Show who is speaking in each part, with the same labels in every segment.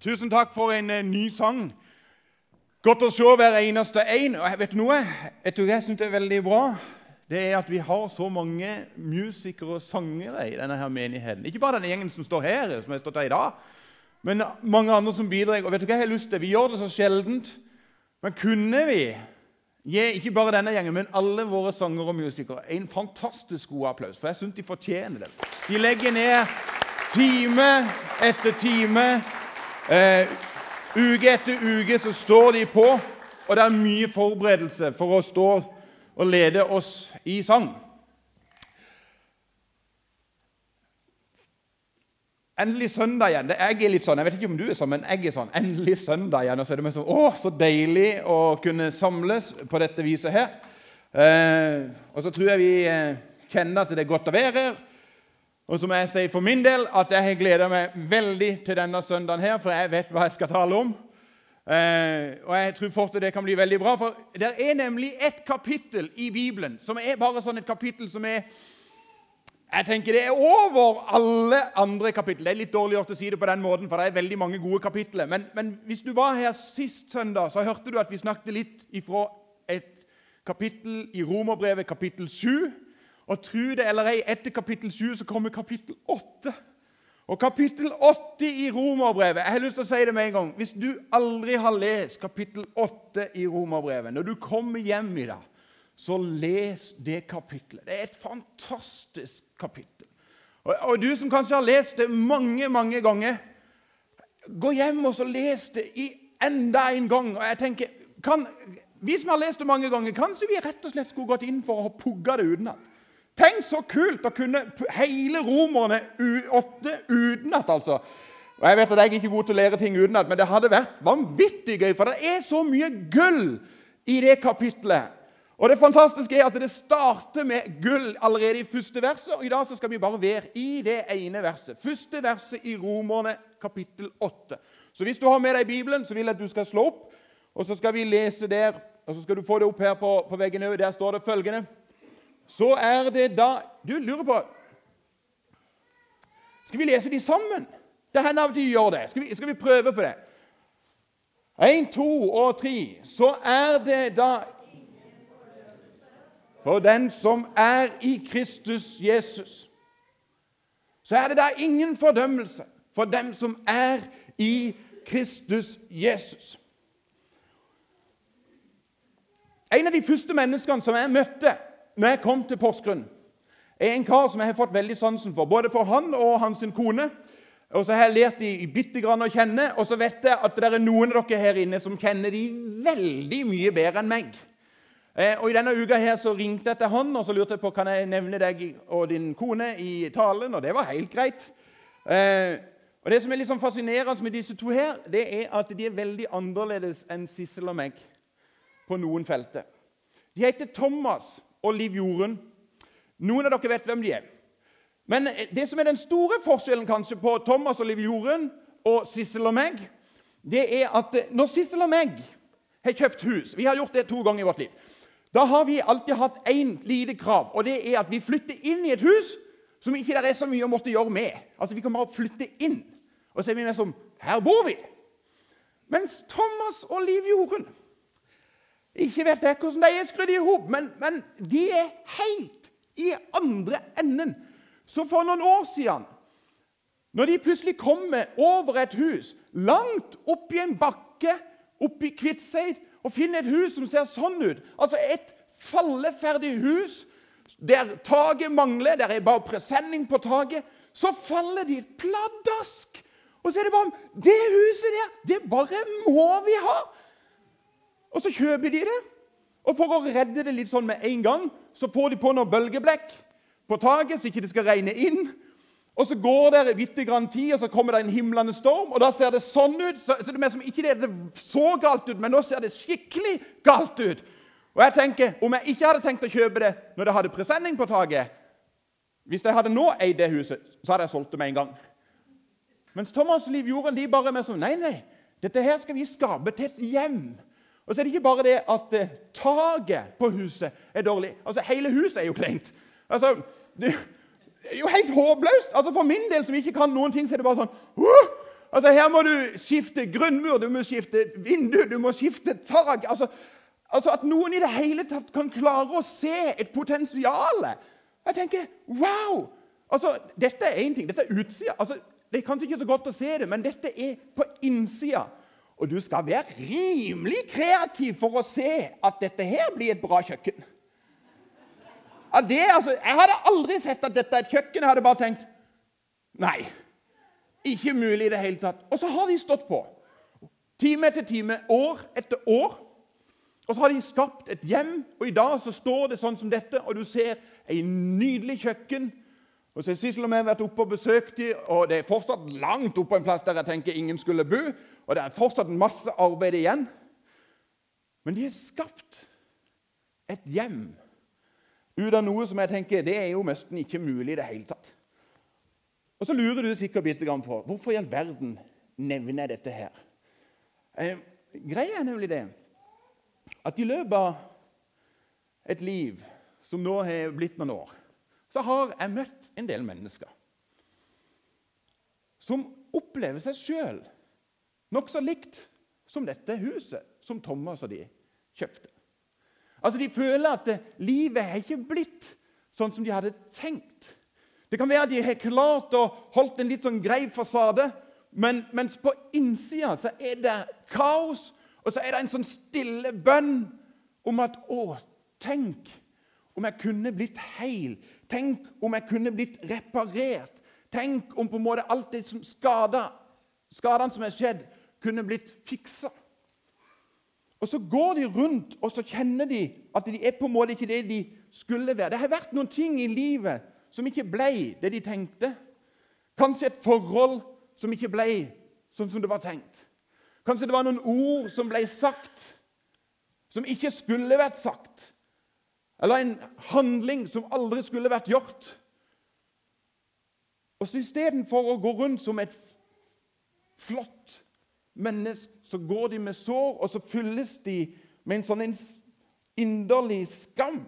Speaker 1: Tusen takk for en eh, ny sang. Godt å se hver eneste en. Og vet du noe? Jeg tror jeg synes det er veldig bra. Det er at vi har så mange musikere og sangere i denne her menigheten. Ikke bare den gjengen som står her, som jeg stått her i dag, men mange andre som bidrar. Og vet du hva jeg har lyst til? Vi gjør det så sjeldent. Men kunne vi gi ikke bare denne gjengen, men alle våre sangere og musikere en fantastisk god applaus? For jeg syns de fortjener det. De legger ned time etter time Eh, uke etter uke så står de på, og det er mye forberedelse for å stå og lede oss i sang. Endelig søndag igjen. Jeg er litt sånn, jeg vet ikke om du er sånn, men jeg er sånn. Endelig søndag igjen. Og så er det sånn, å, så deilig å kunne samles på dette viset her. Eh, og så tror jeg vi eh, kjenner at det er godt å være her. Og så må jeg si for min del at jeg gleder meg veldig til denne søndagen, her, for jeg vet hva jeg skal tale om. Eh, og jeg tror fort det kan bli veldig bra, for det er nemlig et kapittel i Bibelen som er bare sånn et kapittel som er jeg tenker Det er over alle andre kapitler. Det er litt dårlig å si det på den måten, for det er veldig mange gode kapitler. Men, men hvis du var her sist søndag, så hørte du at vi snakket litt ifra et kapittel i Romerbrevet, kapittel 7 og tro det eller ei, etter kapittel 7 så kommer kapittel 8. Og kapittel 8 i Romerbrevet Jeg har lyst til å si det med en gang. Hvis du aldri har lest kapittel 8 i Romerbrevet, når du kommer hjem i dag, så les det kapittelet. Det er et fantastisk kapittel. Og, og, du som kanskje har lest det mange, mange ganger, gå hjem og så les det i enda en gang. Og jeg tenker, kan, Vi som har lest det mange ganger, kanskje vi rett og slett skulle gått inn for å ha pugga det utenat. Tenk så kult å kunne hele Romerne 8 utenat, altså. Og Jeg vet at jeg er ikke god til å lære ting utenat, men det hadde vært vanvittig gøy. For det er så mye gull i det kapitlet. Og det fantastiske er at det starter med gull allerede i første verset. Og i dag så skal vi bare være i det ene verset. Første verset i Romerne kapittel 8. Så hvis du har med deg Bibelen, så vil jeg at du skal slå opp, og så skal vi lese der. Og så skal du få det opp her på, på veggen òg. Der står det følgende så er det da Du lurer på Skal vi lese de sammen? Det hender av og til vi gjør det. Skal vi, skal vi prøve på det? Én, to og tre. Så er det da For den som er i Kristus Jesus, så er det da ingen fordømmelse for dem som er i Kristus Jesus. En av de første menneskene som jeg møtte når jeg kom til Porsgrunn, er en kar som jeg har fått veldig sansen for. Både for han og hans kone. Og så har jeg lært de bitte grann å kjenne, og så vet jeg at det er noen av dere her inne som kjenner de veldig mye bedre enn meg. Eh, og I denne uka her så ringte jeg til han og så lurte jeg på kan jeg nevne deg og din kone i talen, og det var helt greit. Eh, og Det som er litt sånn fascinerende med disse to, her, det er at de er veldig annerledes enn Sissel og meg på noen felter. De heter Thomas og Liv Jorunn. Noen av dere vet hvem de er. Men det som er den store forskjellen kanskje på Thomas og Liv Jorunn og Sissel og meg, det er at når Sissel og meg har kjøpt hus Vi har gjort det to ganger i vårt liv. Da har vi alltid hatt én lite krav, og det er at vi flytter inn i et hus som ikke det er så mye å måtte gjøre med. Altså, Vi kan bare flytte inn, og så er vi mer som Her bor vi! Mens Thomas og Liv Jorunn ikke vet jeg hvordan de er skrudd i hop, men, men, de er helt i andre enden. Så for noen år siden, når de plutselig kommer over et hus langt oppi en bakke oppi Kviteseid og finner et hus som ser sånn ut Altså et falleferdig hus der taket mangler, der er bare presenning på taket Så faller de pladask! Og så er det bare Det huset der, det bare må vi ha! Og så kjøper de det. Og for å redde det litt sånn med en gang, så får de på noe bølgeblekk på taket, så ikke det skal regne inn. Og så går det litt tid, og så kommer det en himlende storm, og da ser det sånn ut. Så, så det er som ikke det så galt ut, men nå ser det skikkelig galt ut. Og jeg tenker, Om jeg ikke hadde tenkt å kjøpe det når det hadde presenning på taket Hvis jeg hadde nå eid det huset, så hadde jeg solgt det med en gang. Mens Thomas og Liv Jorden de bare med sånn Nei, nei, dette her skal vi skape til et hjem. Og så er det ikke bare det at eh, taket på huset er dårlig. Altså, Hele huset er jo kleint. Altså, det er jo helt håpløst. Altså, For min del, som ikke kan noen ting, så er det bare sånn uh, Altså, Her må du skifte grunnmur, du må skifte vindu, du må skifte tak. Altså, altså At noen i det hele tatt kan klare å se et potensial. Jeg tenker wow! Altså, Dette er én ting. Dette er utsida. Altså, det er kanskje ikke så godt å se det, men dette er på innsida. Og du skal være rimelig kreativ for å se at dette her blir et bra kjøkken. Det, altså, jeg hadde aldri sett at dette er et kjøkken. Jeg hadde bare tenkt Nei, ikke mulig i det hele tatt. Og så har de stått på. Time etter time, år etter år. Og så har de skapt et hjem, og i dag så står det sånn som dette, og du ser ei nydelig kjøkken. Og så har Sissel og jeg vært oppe og besøkt dem, og det er fortsatt langt oppe på en plass der jeg tenker ingen skulle bo. Og det er fortsatt masse arbeid igjen. Men de har skapt et hjem ut av noe som jeg tenker det er jo nesten ikke mulig i det hele tatt. Og Så lurer du sikkert bitte grann på hvorfor i all verden nevner jeg dette her. Eh, greia er nemlig det at i løpet av et liv som nå har blitt noen år, så har jeg møtt en del mennesker som opplever seg sjøl nokså likt som dette huset som Thomas og de kjøpte. Altså, De føler at livet har ikke blitt sånn som de hadde tenkt. Det kan være at de har klart å holdt en litt sånn grei fasade, men mens på innsida så er det kaos, og så er det en sånn stille bønn om at Å, tenk om jeg kunne blitt heil. Tenk om jeg kunne blitt reparert. Tenk om på en måte alt det som skada, skadene som er skjedd, kunne blitt fiksa. Og Så går de rundt og så kjenner de at de er på en måte ikke det de skulle være. Det har vært noen ting i livet som ikke ble det de tenkte. Kanskje et forhold som ikke ble sånn som det var tenkt. Kanskje det var noen ord som ble sagt, som ikke skulle vært sagt. Eller en handling som aldri skulle vært gjort. Og så Istedenfor å gå rundt som et flott menneske, så går de med sår, og så fylles de med en sånn inderlig skam.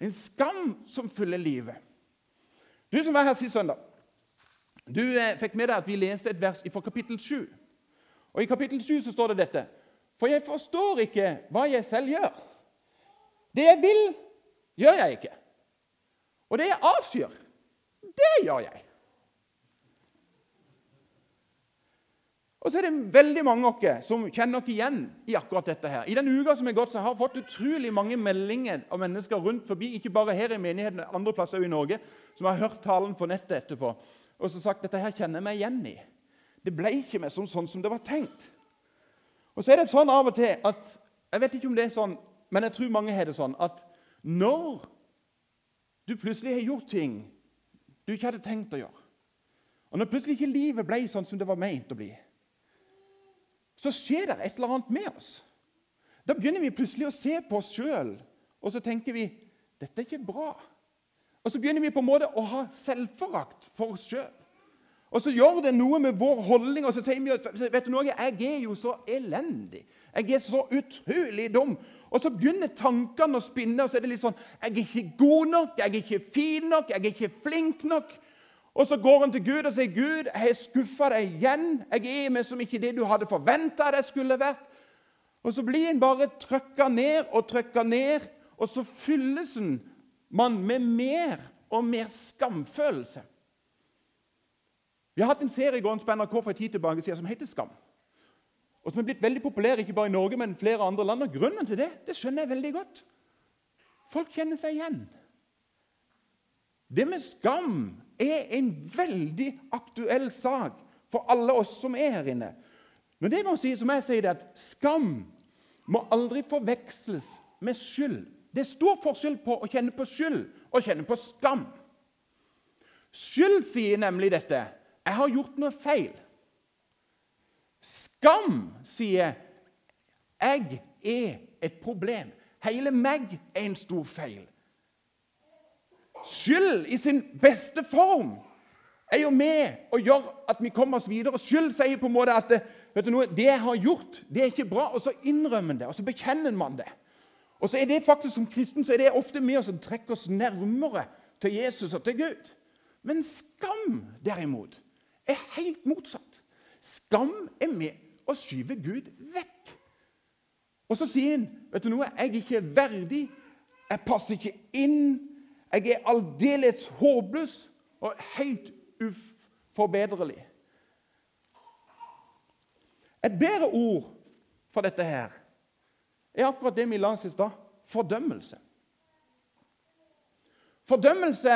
Speaker 1: En skam som fyller livet. Du som var her sist søndag, du eh, fikk med deg at vi leste et vers fra kapittel 7. Og I kapittel 7 så står det dette.: For jeg forstår ikke hva jeg selv gjør. Det jeg vil, gjør jeg ikke. Og det jeg avskyr, det gjør jeg. Og så er det veldig mange av dere som kjenner dere igjen i akkurat dette. her. I den uka som er gått, så har jeg fått utrolig mange meldinger av mennesker rundt forbi, ikke bare her i menigheten, andre plasser i Norge, som har hørt talen på nettet etterpå og så sagt dette her kjenner jeg meg igjen i. Det ble ikke mer sånn, sånn som det var tenkt. Og så er det sånn av og til at Jeg vet ikke om det er sånn, men jeg tror mange har det sånn at når du plutselig har gjort ting du ikke hadde tenkt å gjøre, og når plutselig ikke livet ble sånn som det var meint å bli så skjer det et eller annet med oss. Da begynner vi plutselig å se på oss sjøl, og så tenker vi dette er ikke bra. Og så begynner vi på en måte å ha selvforakt for oss sjøl. Og så gjør det noe med vår holdning, og så sier vi vet du noe, jeg er jo så elendig. Jeg er så utrolig dum. Og så begynner tankene å spinne, og så er det litt sånn Jeg er ikke god nok, jeg er ikke fin nok, jeg er ikke flink nok. Og så går han til Gud og sier, 'Gud, jeg har skuffa deg igjen. Jeg er med som ikke det du hadde forventa jeg skulle vært.' Og så blir en bare trykka ned og trykka ned, og så fylles man med mer og mer skamfølelse. Vi har hatt en serie gående på NRK for en tid tilbake som heter Skam. Og Som er blitt veldig populær ikke bare i Norge, men flere andre land. Og Grunnen til det det skjønner jeg veldig godt. Folk kjenner seg igjen. Det med skam er en veldig aktuell sak for alle oss som er her inne. Men det må si, som jeg sier det, at Skam må aldri forveksles med skyld. Det er stor forskjell på å kjenne på skyld og kjenne på skam. Skyld sier nemlig dette 'Jeg har gjort noe feil'. Skam sier 'Jeg er et problem'. Hele meg er en stor feil. Skyld i sin beste form er jo med og gjør at vi kommer oss videre. Skyld sier på en måte at vet du noe, det jeg har gjort, det er ikke bra. Og så innrømmer det, og så bekjenner man det. Og så er det faktisk Som kristen så er det ofte med oss å trekke oss nærmere til Jesus og til Gud. Men skam, derimot, er helt motsatt. Skam er med å skyve Gud vekk. Og så sier han vet du noe, jeg er ikke verdig, jeg passer ikke inn, jeg er aldeles håpløs og helt uforbedrelig. Et bedre ord for dette her er akkurat det vi la oss i stad fordømmelse. Fordømmelse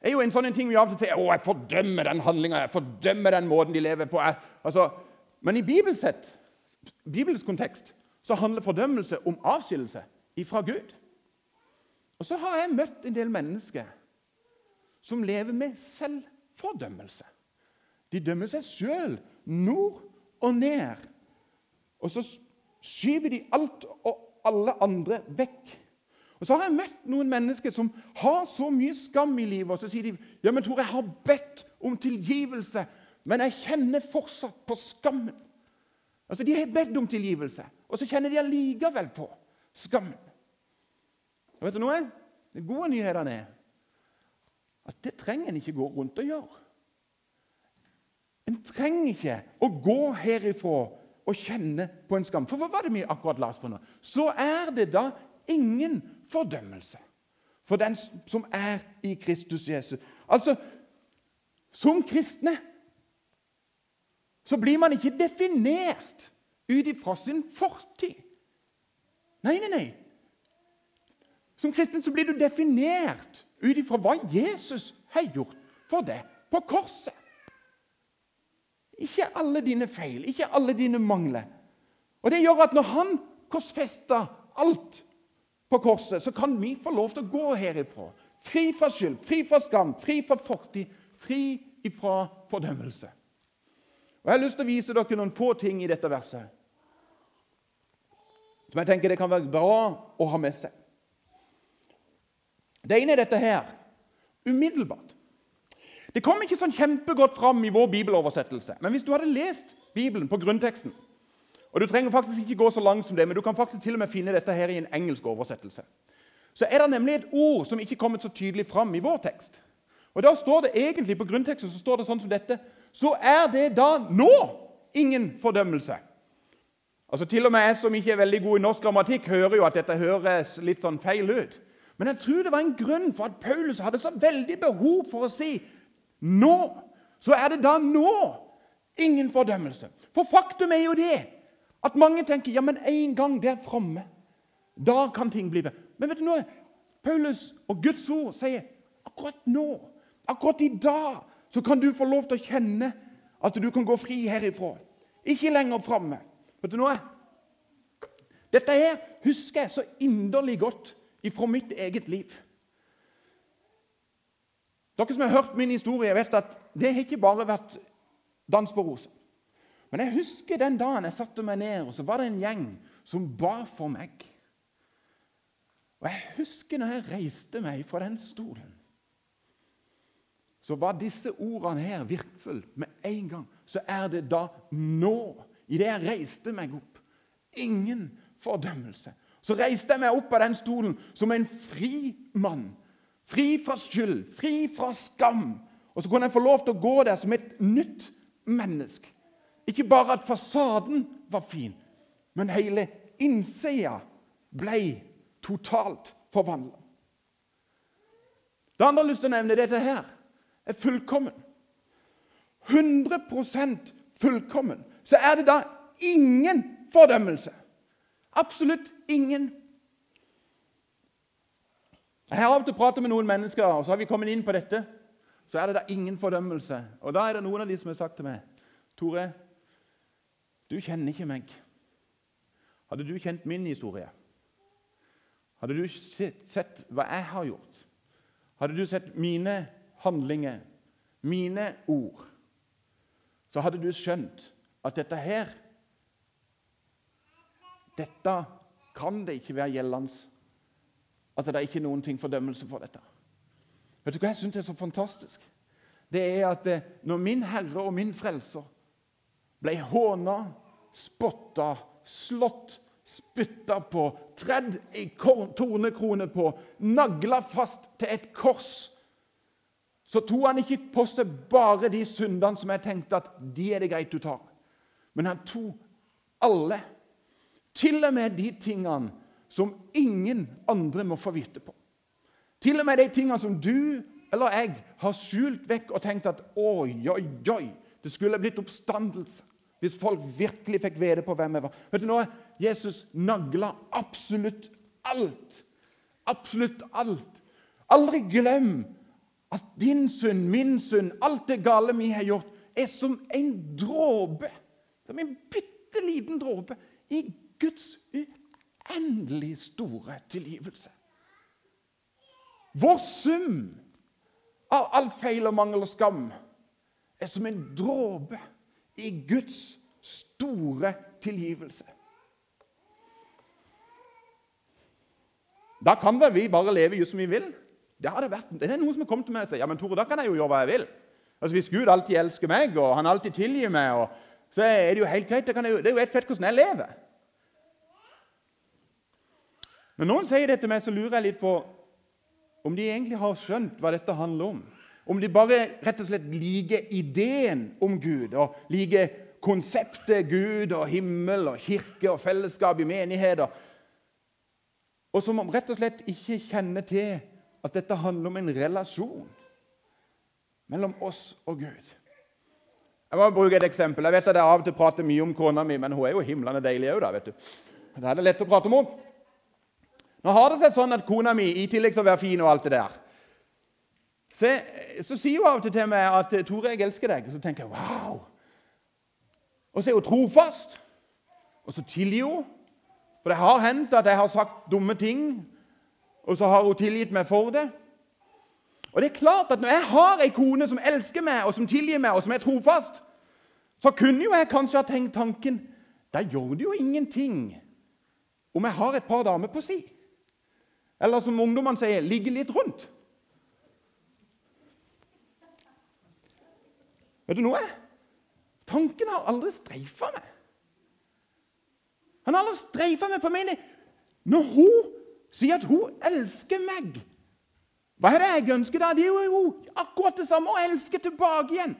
Speaker 1: er jo en sånn ting vi av og til sier 'Å, jeg fordømmer den handlinga, jeg fordømmer den måten de lever på'. Altså, men i bibelsk kontekst så handler fordømmelse om avskillelse ifra Gud. Og så har jeg møtt en del mennesker som lever med selvfordømmelse. De dømmer seg sjøl nord og ned. Og så skyver de alt og alle andre vekk. Og Så har jeg møtt noen mennesker som har så mye skam i livet, og så sier de ja, men Tor, jeg har bedt om tilgivelse, men jeg kjenner fortsatt på skammen. Altså, De har bedt om tilgivelse, og så kjenner de allikevel på skammen. Og vet du noe? Den gode nyheten er at det trenger en ikke gå rundt og gjøre. En trenger ikke å gå herifra og kjenne på en skam. For hva var det vi akkurat la oss for nå? Så er det da ingen fordømmelse for den som er i Kristus Jesus. Altså, Som kristne så blir man ikke definert ut ifra sin fortid. Nei, nei, nei. Som kristen så blir du definert ut ifra hva Jesus har gjort for deg på korset. Ikke alle dine feil, ikke alle dine mangler. Og Det gjør at når han korsfesta alt på korset, så kan vi få lov til å gå herifra. Fri fra skyld, fri fra skam, fri fra fortid, fri fra fordømmelse. Og Jeg har lyst til å vise dere noen få ting i dette verset som jeg tenker det kan være bra å ha med seg. Det ene er dette her umiddelbart. Det kom ikke sånn kjempegodt fram i vår bibeloversettelse. Men hvis du hadde lest Bibelen på grunnteksten og Du trenger faktisk ikke gå så langt som det, men du kan faktisk til og med finne dette her i en engelsk oversettelse. Så er det nemlig et ord som ikke kommet så tydelig fram i vår tekst. Og Da står det egentlig på grunnteksten så står det sånn som dette Så er det da nå ingen fordømmelse. Altså Til og med jeg som ikke er veldig god i norsk grammatikk, hører jo at dette høres litt sånn feil ut. Men jeg tror det var en grunn for at Paulus hadde så veldig behov for å si nå. Så er det da nå ingen fordømmelse. For faktum er jo det at mange tenker ja, men en gang der framme, da kan ting bli bedre. Men vet du noe? Paulus og Guds ord sier akkurat nå, akkurat i dag, så kan du få lov til å kjenne at du kan gå fri herifra. Ikke lenger framme. Vet du noe? Dette her husker jeg så inderlig godt fra mitt eget liv. Dere som har hørt min historie, vet at det har ikke bare vært dans på roser. Men jeg husker den dagen jeg satte meg ned, og så var det en gjeng som ba for meg. Og jeg husker når jeg reiste meg fra den stolen, så var disse ordene her virkfulle med en gang. Så er det da nå, idet jeg reiste meg opp, ingen fordømmelse. Så reiste jeg meg opp av den stolen som en fri mann. Fri fra skyld, fri fra skam. Og så kunne jeg få lov til å gå der som et nytt menneske. Ikke bare at fasaden var fin, men hele innsida ble totalt forvandla. Det andre jeg har lyst til å nevne, dette her er fullkommen. 100% fullkommen. Så er det da ingen fordømmelse. Absolutt ingen. Jeg har av og til pratet med noen mennesker, og så har vi kommet inn på dette. Så er det da ingen fordømmelse. Og da er det noen av de som har sagt til meg Tore, du kjenner ikke meg. Hadde du kjent min historie, hadde du sett hva jeg har gjort, hadde du sett mine handlinger, mine ord, så hadde du skjønt at dette her Dette kan det ikke være gjeldende. At det er ikke noen ting fordømmelse for dette. Vet du hva jeg syns er så fantastisk? Det er at eh, når min Herre og min Frelser ble håna, spotta, slått, spytta på, tredd i tornekrone på, nagla fast til et kors. så tok han ikke på seg bare de syndene som jeg tenkte at de er det greit du tar. Men han tok alle. Til og med de tingene som ingen andre må få vite på. Til og med de tingene som du eller jeg har skjult vekk og tenkt at oi, oi, oi, det skulle blitt oppstandelse hvis folk virkelig fikk vite på hvem jeg var. Vet du nå, Jesus nagla absolutt alt. Absolutt alt. Aldri glem at din synd, min synd, alt det gale vi har gjort, er som en dråpe. Som en bitte liten dråpe i Guds uendelig store tilgivelse. Vår sum av all feil og mangel og skam er som en dråpe i Guds store tilgivelse. Da kan vel vi bare leve just som vi vil? Det, vært, det er noen som har kommet til meg og sagt ja, men Tore, da kan jeg jo gjøre hva jeg vil. Altså, Hvis Gud alltid elsker meg, og han alltid tilgir meg, og, så er det jo helt greit. Det, jo, det er jo helt fett hvordan jeg lever. Når noen sier det til meg, så lurer jeg litt på om de egentlig har skjønt hva dette handler om. Om de bare rett og slett liker ideen om Gud og liker konseptet Gud og himmel og kirke og fellesskap i menigheter. Og som rett og slett ikke kjenner til at dette handler om en relasjon mellom oss og Gud. Jeg må bruke et eksempel. Jeg vet at jeg av og til prater mye om kona mi, men hun er jo himlende deilig òg, da. vet du. Det er det lett å prate om henne. Nå har det seg sånn at kona mi, i tillegg til å være fin og alt det der, så, så sier hun av og til til meg at 'Tore, jeg elsker deg.' Og så tenker jeg 'wow'. Og så er hun trofast. Og så tilgir hun. For det har hendt at jeg har sagt dumme ting, og så har hun tilgitt meg for det. Og det er klart at Når jeg har ei kone som elsker meg, og som tilgir meg, og som er trofast, så kunne jo jeg kanskje ha tenkt tanken Da gjør det jo ingenting om jeg har et par damer på si. Eller som ungdommene sier, ligge litt rundt. Vet du noe? Tanken har aldri streifa meg. Han har aldri streifa meg på meg. Når hun sier at hun elsker meg Hva er det jeg ønsker da? Det er jo akkurat det samme å elske tilbake igjen.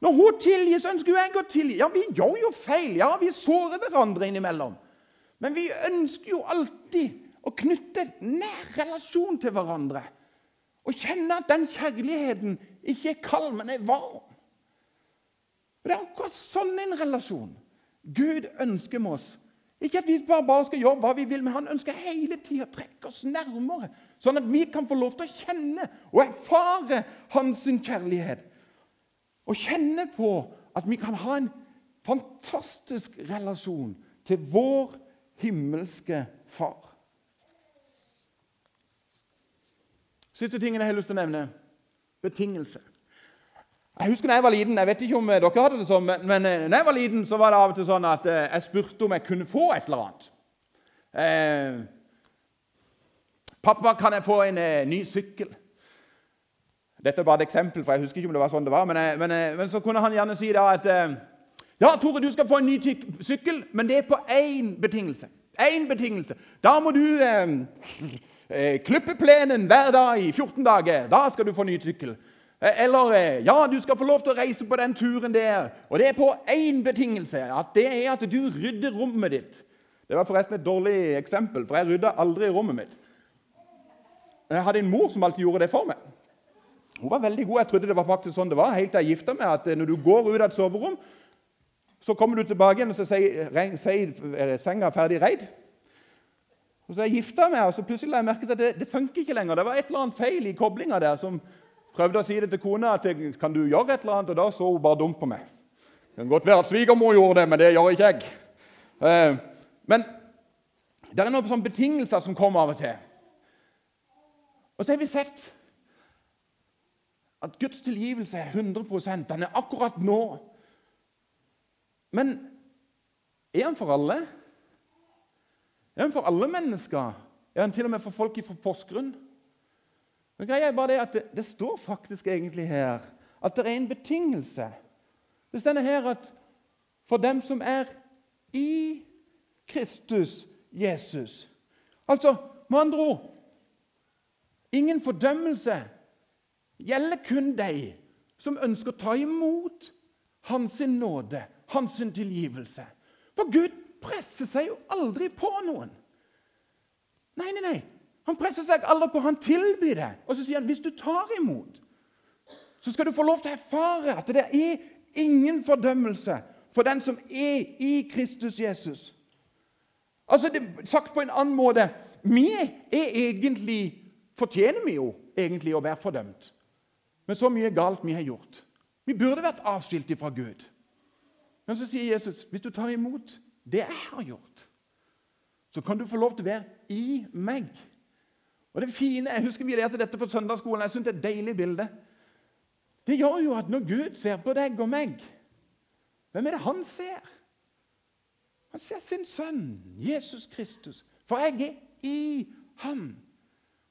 Speaker 1: Når hun tilgir, så ønsker jeg å tilgi. Ja, vi gjør jo feil. Ja, vi sårer hverandre innimellom. Men vi ønsker jo alltid å knytte nær relasjon til hverandre. Og kjenne at den kjærligheten ikke er kald, men er varm. Og Det er akkurat sånn en relasjon Gud ønsker med oss. Ikke at vi bare skal gjøre hva vi vil, men han ønsker hele tida å trekke oss nærmere, sånn at vi kan få lov til å kjenne og erfare hans kjærlighet. Og kjenne på at vi kan ha en fantastisk relasjon til vår himmelske far. Siste tingen jeg har lyst til å nevne betingelse. Jeg husker da jeg var liten, jeg vet ikke om dere hadde det sånn, men, eh, når jeg var liten, så var det av og til sånn at eh, jeg spurte om jeg kunne få et eller annet. Eh, 'Pappa, kan jeg få en eh, ny sykkel?' Dette er bare et eksempel, for jeg husker ikke om det var sånn det var. Men, eh, men, eh, men så kunne han gjerne si da at 'Ja, Tore, du skal få en ny sykkel, men det er på én betingelse.' Én betingelse. Da må du klippe plenen hver dag i 14 dager. Da skal du få ny sykkel. Eh, eller eh, ja, du skal få lov til å reise på den turen der. Og det er på én betingelse. at Det er at du rydder rommet ditt. Det var forresten et dårlig eksempel, for jeg rydda aldri rommet mitt. Jeg hadde en mor som alltid gjorde det for meg. Hun var veldig god. Jeg trodde det var faktisk sånn det var, helt til jeg gifta meg. at eh, Når du går ut av et soverom, så kommer du tilbake igjen og så sier senga ferdig reid. Og Så jeg gifta meg, og så plutselig la jeg merke til at det, det funker ikke lenger. Det var et eller annet feil i koblinga der som Prøvde å si det til kona at kan du gjøre et eller annet, og da så hun bare dumt på meg. Det kan godt være at svigermor gjorde det, men det gjør ikke jeg. Eh, men det er noen sånne betingelser som kommer av og til. Og så har vi sett at Guds tilgivelse er 100% Den er akkurat nå. Men er han for alle? Han for alle mennesker? Er han til og med for folk fra Porsgrunn? Men greia er bare det at det, det, står faktisk egentlig her at det er en betingelse. Det står her at for dem som er i Kristus Jesus Altså, med andre ord Ingen fordømmelse gjelder kun deg som ønsker å ta imot Hans nåde, Hans tilgivelse. For Gud presser seg jo aldri på noen. Nei, nei, nei. Han presser seg aldri på. Han tilbyr det. Og så sier han hvis du tar imot, så skal du få lov til å erfare at det er ingen fordømmelse for den som er i Kristus Jesus. Altså, det, Sagt på en annen måte Vi er egentlig, fortjener vi jo egentlig å være fordømt. Men så mye galt vi har gjort. Vi burde vært avskilt fra Gud. Men så sier Jesus hvis du tar imot det jeg har gjort, så kan du få lov til å være i meg. Og det fine, Jeg husker vi lærte dette på søndagsskolen. Jeg synes det er et deilig bilde. Det gjør jo at når Gud ser på deg og meg, hvem er det han ser? Han ser sin sønn, Jesus Kristus. For jeg er i ham.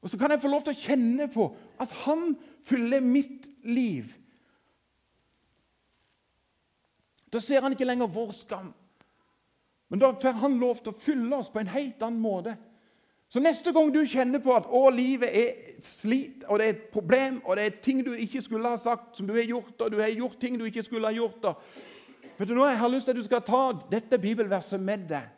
Speaker 1: Og så kan jeg få lov til å kjenne på at han fyller mitt liv. Da ser han ikke lenger vår skam, men da får han lov til å fylle oss på en helt annen måte. Så neste gang du kjenner på at å, livet er slit, og det er et problem, og det er ting du ikke skulle ha sagt, som du har gjort, og du har gjort ting du ikke skulle ha gjort vet du nå, Jeg har lyst til at du skal ta dette bibelverset med deg.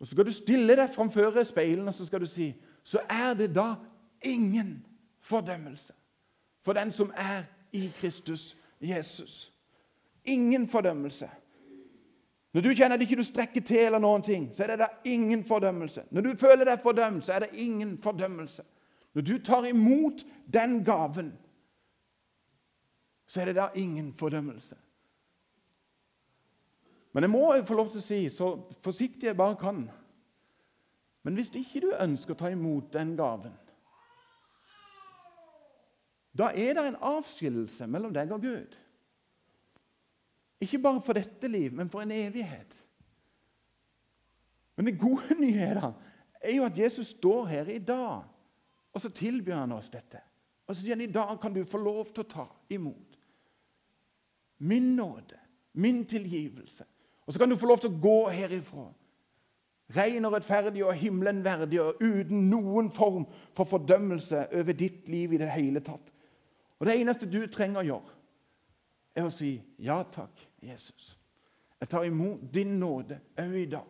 Speaker 1: Og Så skal du stille deg framfor speilet og så skal du si Så er det da ingen fordømmelse for den som er i Kristus Jesus. Ingen fordømmelse. Når du kjenner at ikke du strekker til, eller noen ting, så er det da ingen fordømmelse. Når du føler deg fordømt, så er det ingen fordømmelse. Når du tar imot den gaven, så er det da ingen fordømmelse. Men jeg må få lov til å si, så forsiktig jeg bare kan Men hvis ikke du ønsker å ta imot den gaven, da er det en avskillelse mellom deg og Gud. Ikke bare for dette liv, men for en evighet. Men den gode nyheten er jo at Jesus står her i dag, og så tilbyr han oss dette. Og så sier han i dag kan du få lov til å ta imot min nåde, min tilgivelse. Og så kan du få lov til å gå herifra ren og rettferdig og himmelen verdig og uten noen form for fordømmelse over ditt liv i det hele tatt. Og Det eneste du trenger å gjøre, er å si ja takk, Jesus. Jeg tar imot din nåde òg i dag.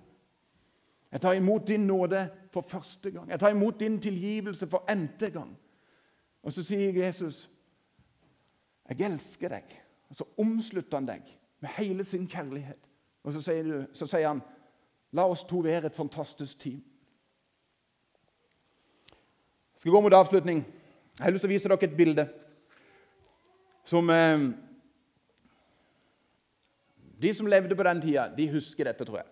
Speaker 1: Jeg tar imot din nåde for første gang. Jeg tar imot din tilgivelse for n-te gang. Og så sier Jesus, 'Jeg elsker deg.' Og så omslutter han deg med hele sin kjærlighet. Og så sier, du, så sier han, 'La oss to være et fantastisk team'. Jeg skal gå mot avslutning. Jeg har lyst til å vise dere et bilde som eh, De som levde på den tida, de husker dette, tror jeg.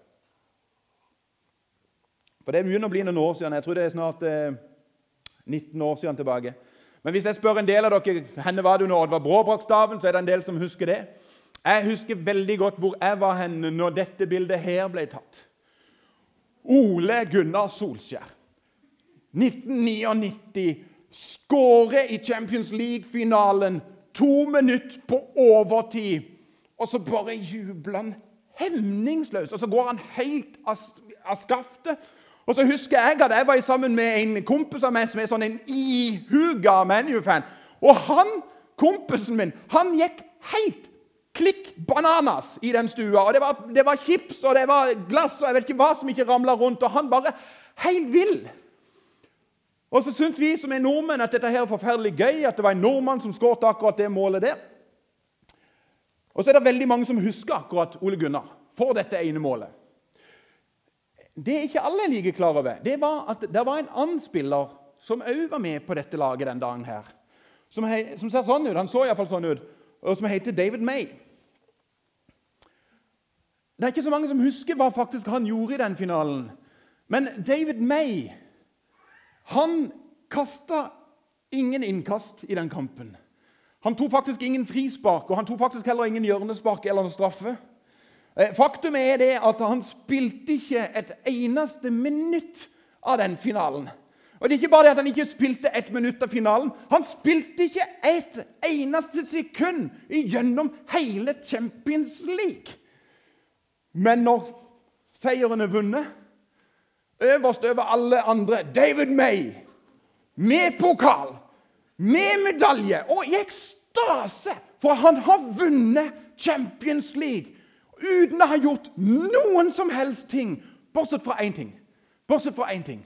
Speaker 1: For Det begynner å bli noen år siden. Jeg tror det er snart eh, 19 år siden tilbake. Men hvis jeg spør en del av dere henne var det under Oddvar Brå-Brakstaven, så er det en del som husker det. Jeg husker veldig godt hvor jeg var henne når dette bildet her ble tatt. Ole Gunnar Solskjær. 1999. Skåre i Champions League-finalen To minutter på overtid, og så bare jubler han hemningsløst. Og så går han helt av, skaftet. Og så husker jeg at jeg var sammen med en kompis av meg som er sånn en ihuga ManU-fan. Og han, kompisen min han gikk helt klikk bananas i den stua. Og det var, det var chips og det var glass og jeg vet ikke hva som ikke ramla rundt. Og han bare helt vill. Og så syntes vi som er nordmenn at dette her er forferdelig gøy, at det var en nordmann som skåret akkurat det målet der. Og så er det veldig mange som husker akkurat Ole Gunnar for dette ene målet. Det ikke alle er like klar over, det var at det var en annen spiller som òg var med på dette laget den dagen her. Som, he, som ser sånn ut, Han så iallfall sånn ut, og som heter David May. Det er ikke så mange som husker hva faktisk han gjorde i den finalen. Men David May han kasta ingen innkast i den kampen. Han tok faktisk ingen frispark, og han tok faktisk heller ingen hjørnespark eller straffe. Eh, faktum er det at han spilte ikke et eneste minutt av den finalen. Og det er ikke bare det at han ikke spilte ett minutt av finalen. Han spilte ikke et eneste sekund gjennom hele Champions League. Men når seieren er vunnet øverst over alle andre David May med pokal. med medalje og i ekstase, for han har vunnet Champions League uten å ha gjort noen som helst ting, bortsett fra én ting. Bortsett fra én ting.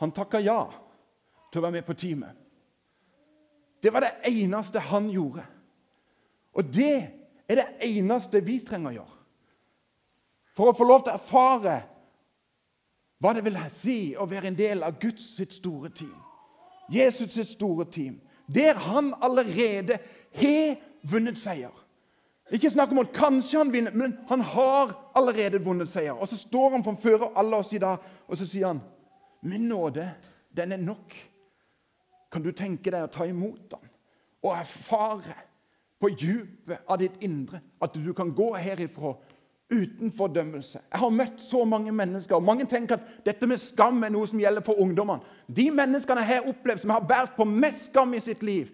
Speaker 1: Han takka ja til å være med på teamet. Det var det eneste han gjorde. Og det er det eneste vi trenger å gjøre. For å få lov til å erfare hva det vil si å være en del av Guds sitt store team. Jesus sitt store team. Der han allerede har vunnet seier. Ikke snakk om at kanskje han vinner, men han har allerede vunnet seier. Og så står han framfor alle oss i dag, og så sier han, 'Min nåde, den er nok.' Kan du tenke deg å ta imot den og erfare på dypet av ditt indre at du kan gå herifra uten fordømmelse. Jeg har møtt så mange mennesker, og mange tenker at dette med skam er noe som gjelder for ungdommene. De menneskene jeg har opplevd som har båret på mest skam i sitt liv,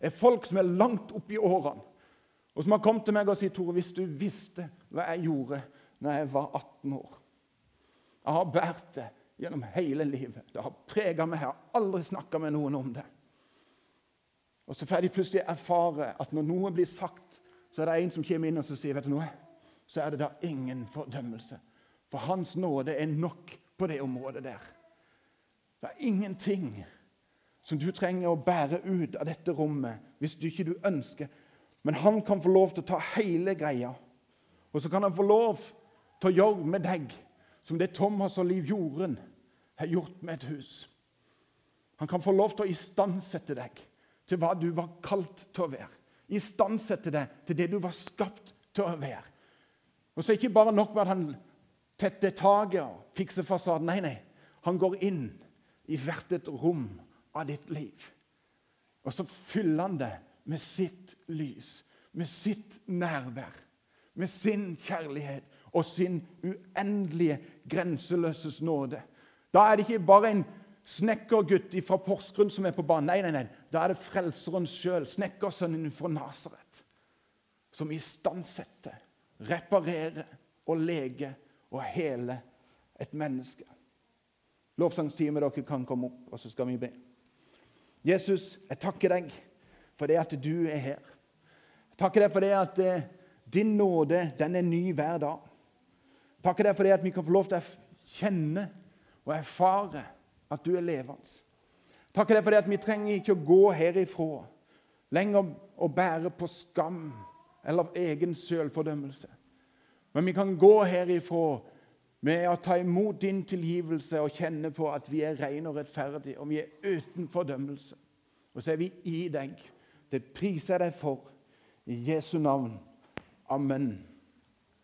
Speaker 1: er folk som er langt oppi årene, og som har kommet til meg og sagt Tore, hvis du visste hva jeg gjorde når jeg var 18 år Jeg har båret det gjennom hele livet. Det har prega meg. Jeg har aldri snakka med noen om det. Og så får de plutselig erfare at når noe blir sagt, så er det en som kommer inn og sier vet du noe, så er det da ingen fordømmelse. For Hans nåde er nok på det området der. Det er ingenting som du trenger å bære ut av dette rommet hvis du ikke du ønsker. Men han kan få lov til å ta hele greia. Og så kan han få lov til å gjøre med deg som det Thomas og Liv Jorden har gjort med et hus. Han kan få lov til å istandsette deg til hva du var kalt til å være. Istandsette deg til det du var skapt til å være. Og så er det ikke bare nok med at han tetter taket og fikser fasaden. Nei, nei. Han går inn i hvert et rom av ditt liv. Og så fyller han det med sitt lys, med sitt nærvær, med sin kjærlighet og sin uendelige, grenseløses nåde. Da er det ikke bare en snekkergutt fra Porsgrunn som er på banen. Nei, nei, nei. Da er det Frelseren sjøl, snekkersønnen fra Nasaret, som istandsetter reparere og lege og hele et menneske. Lovsangsteamet, dere kan komme opp, og så skal vi be. Jesus, jeg takker deg for det at du er her. Jeg takker deg for det at eh, din nåde den er ny hver dag. Jeg takker deg for det at vi kan få lov til å kjenne og erfare at du er levende. Jeg takker deg for det at vi trenger ikke å gå herifra lenger og bære på skam eller av egen selvfordømmelse. Men vi kan gå herifra med å ta imot din tilgivelse og kjenne på at vi er rene og rettferdige, og vi er uten fordømmelse. Og så er vi i deg. Det priser jeg deg for. I Jesu navn. Amen.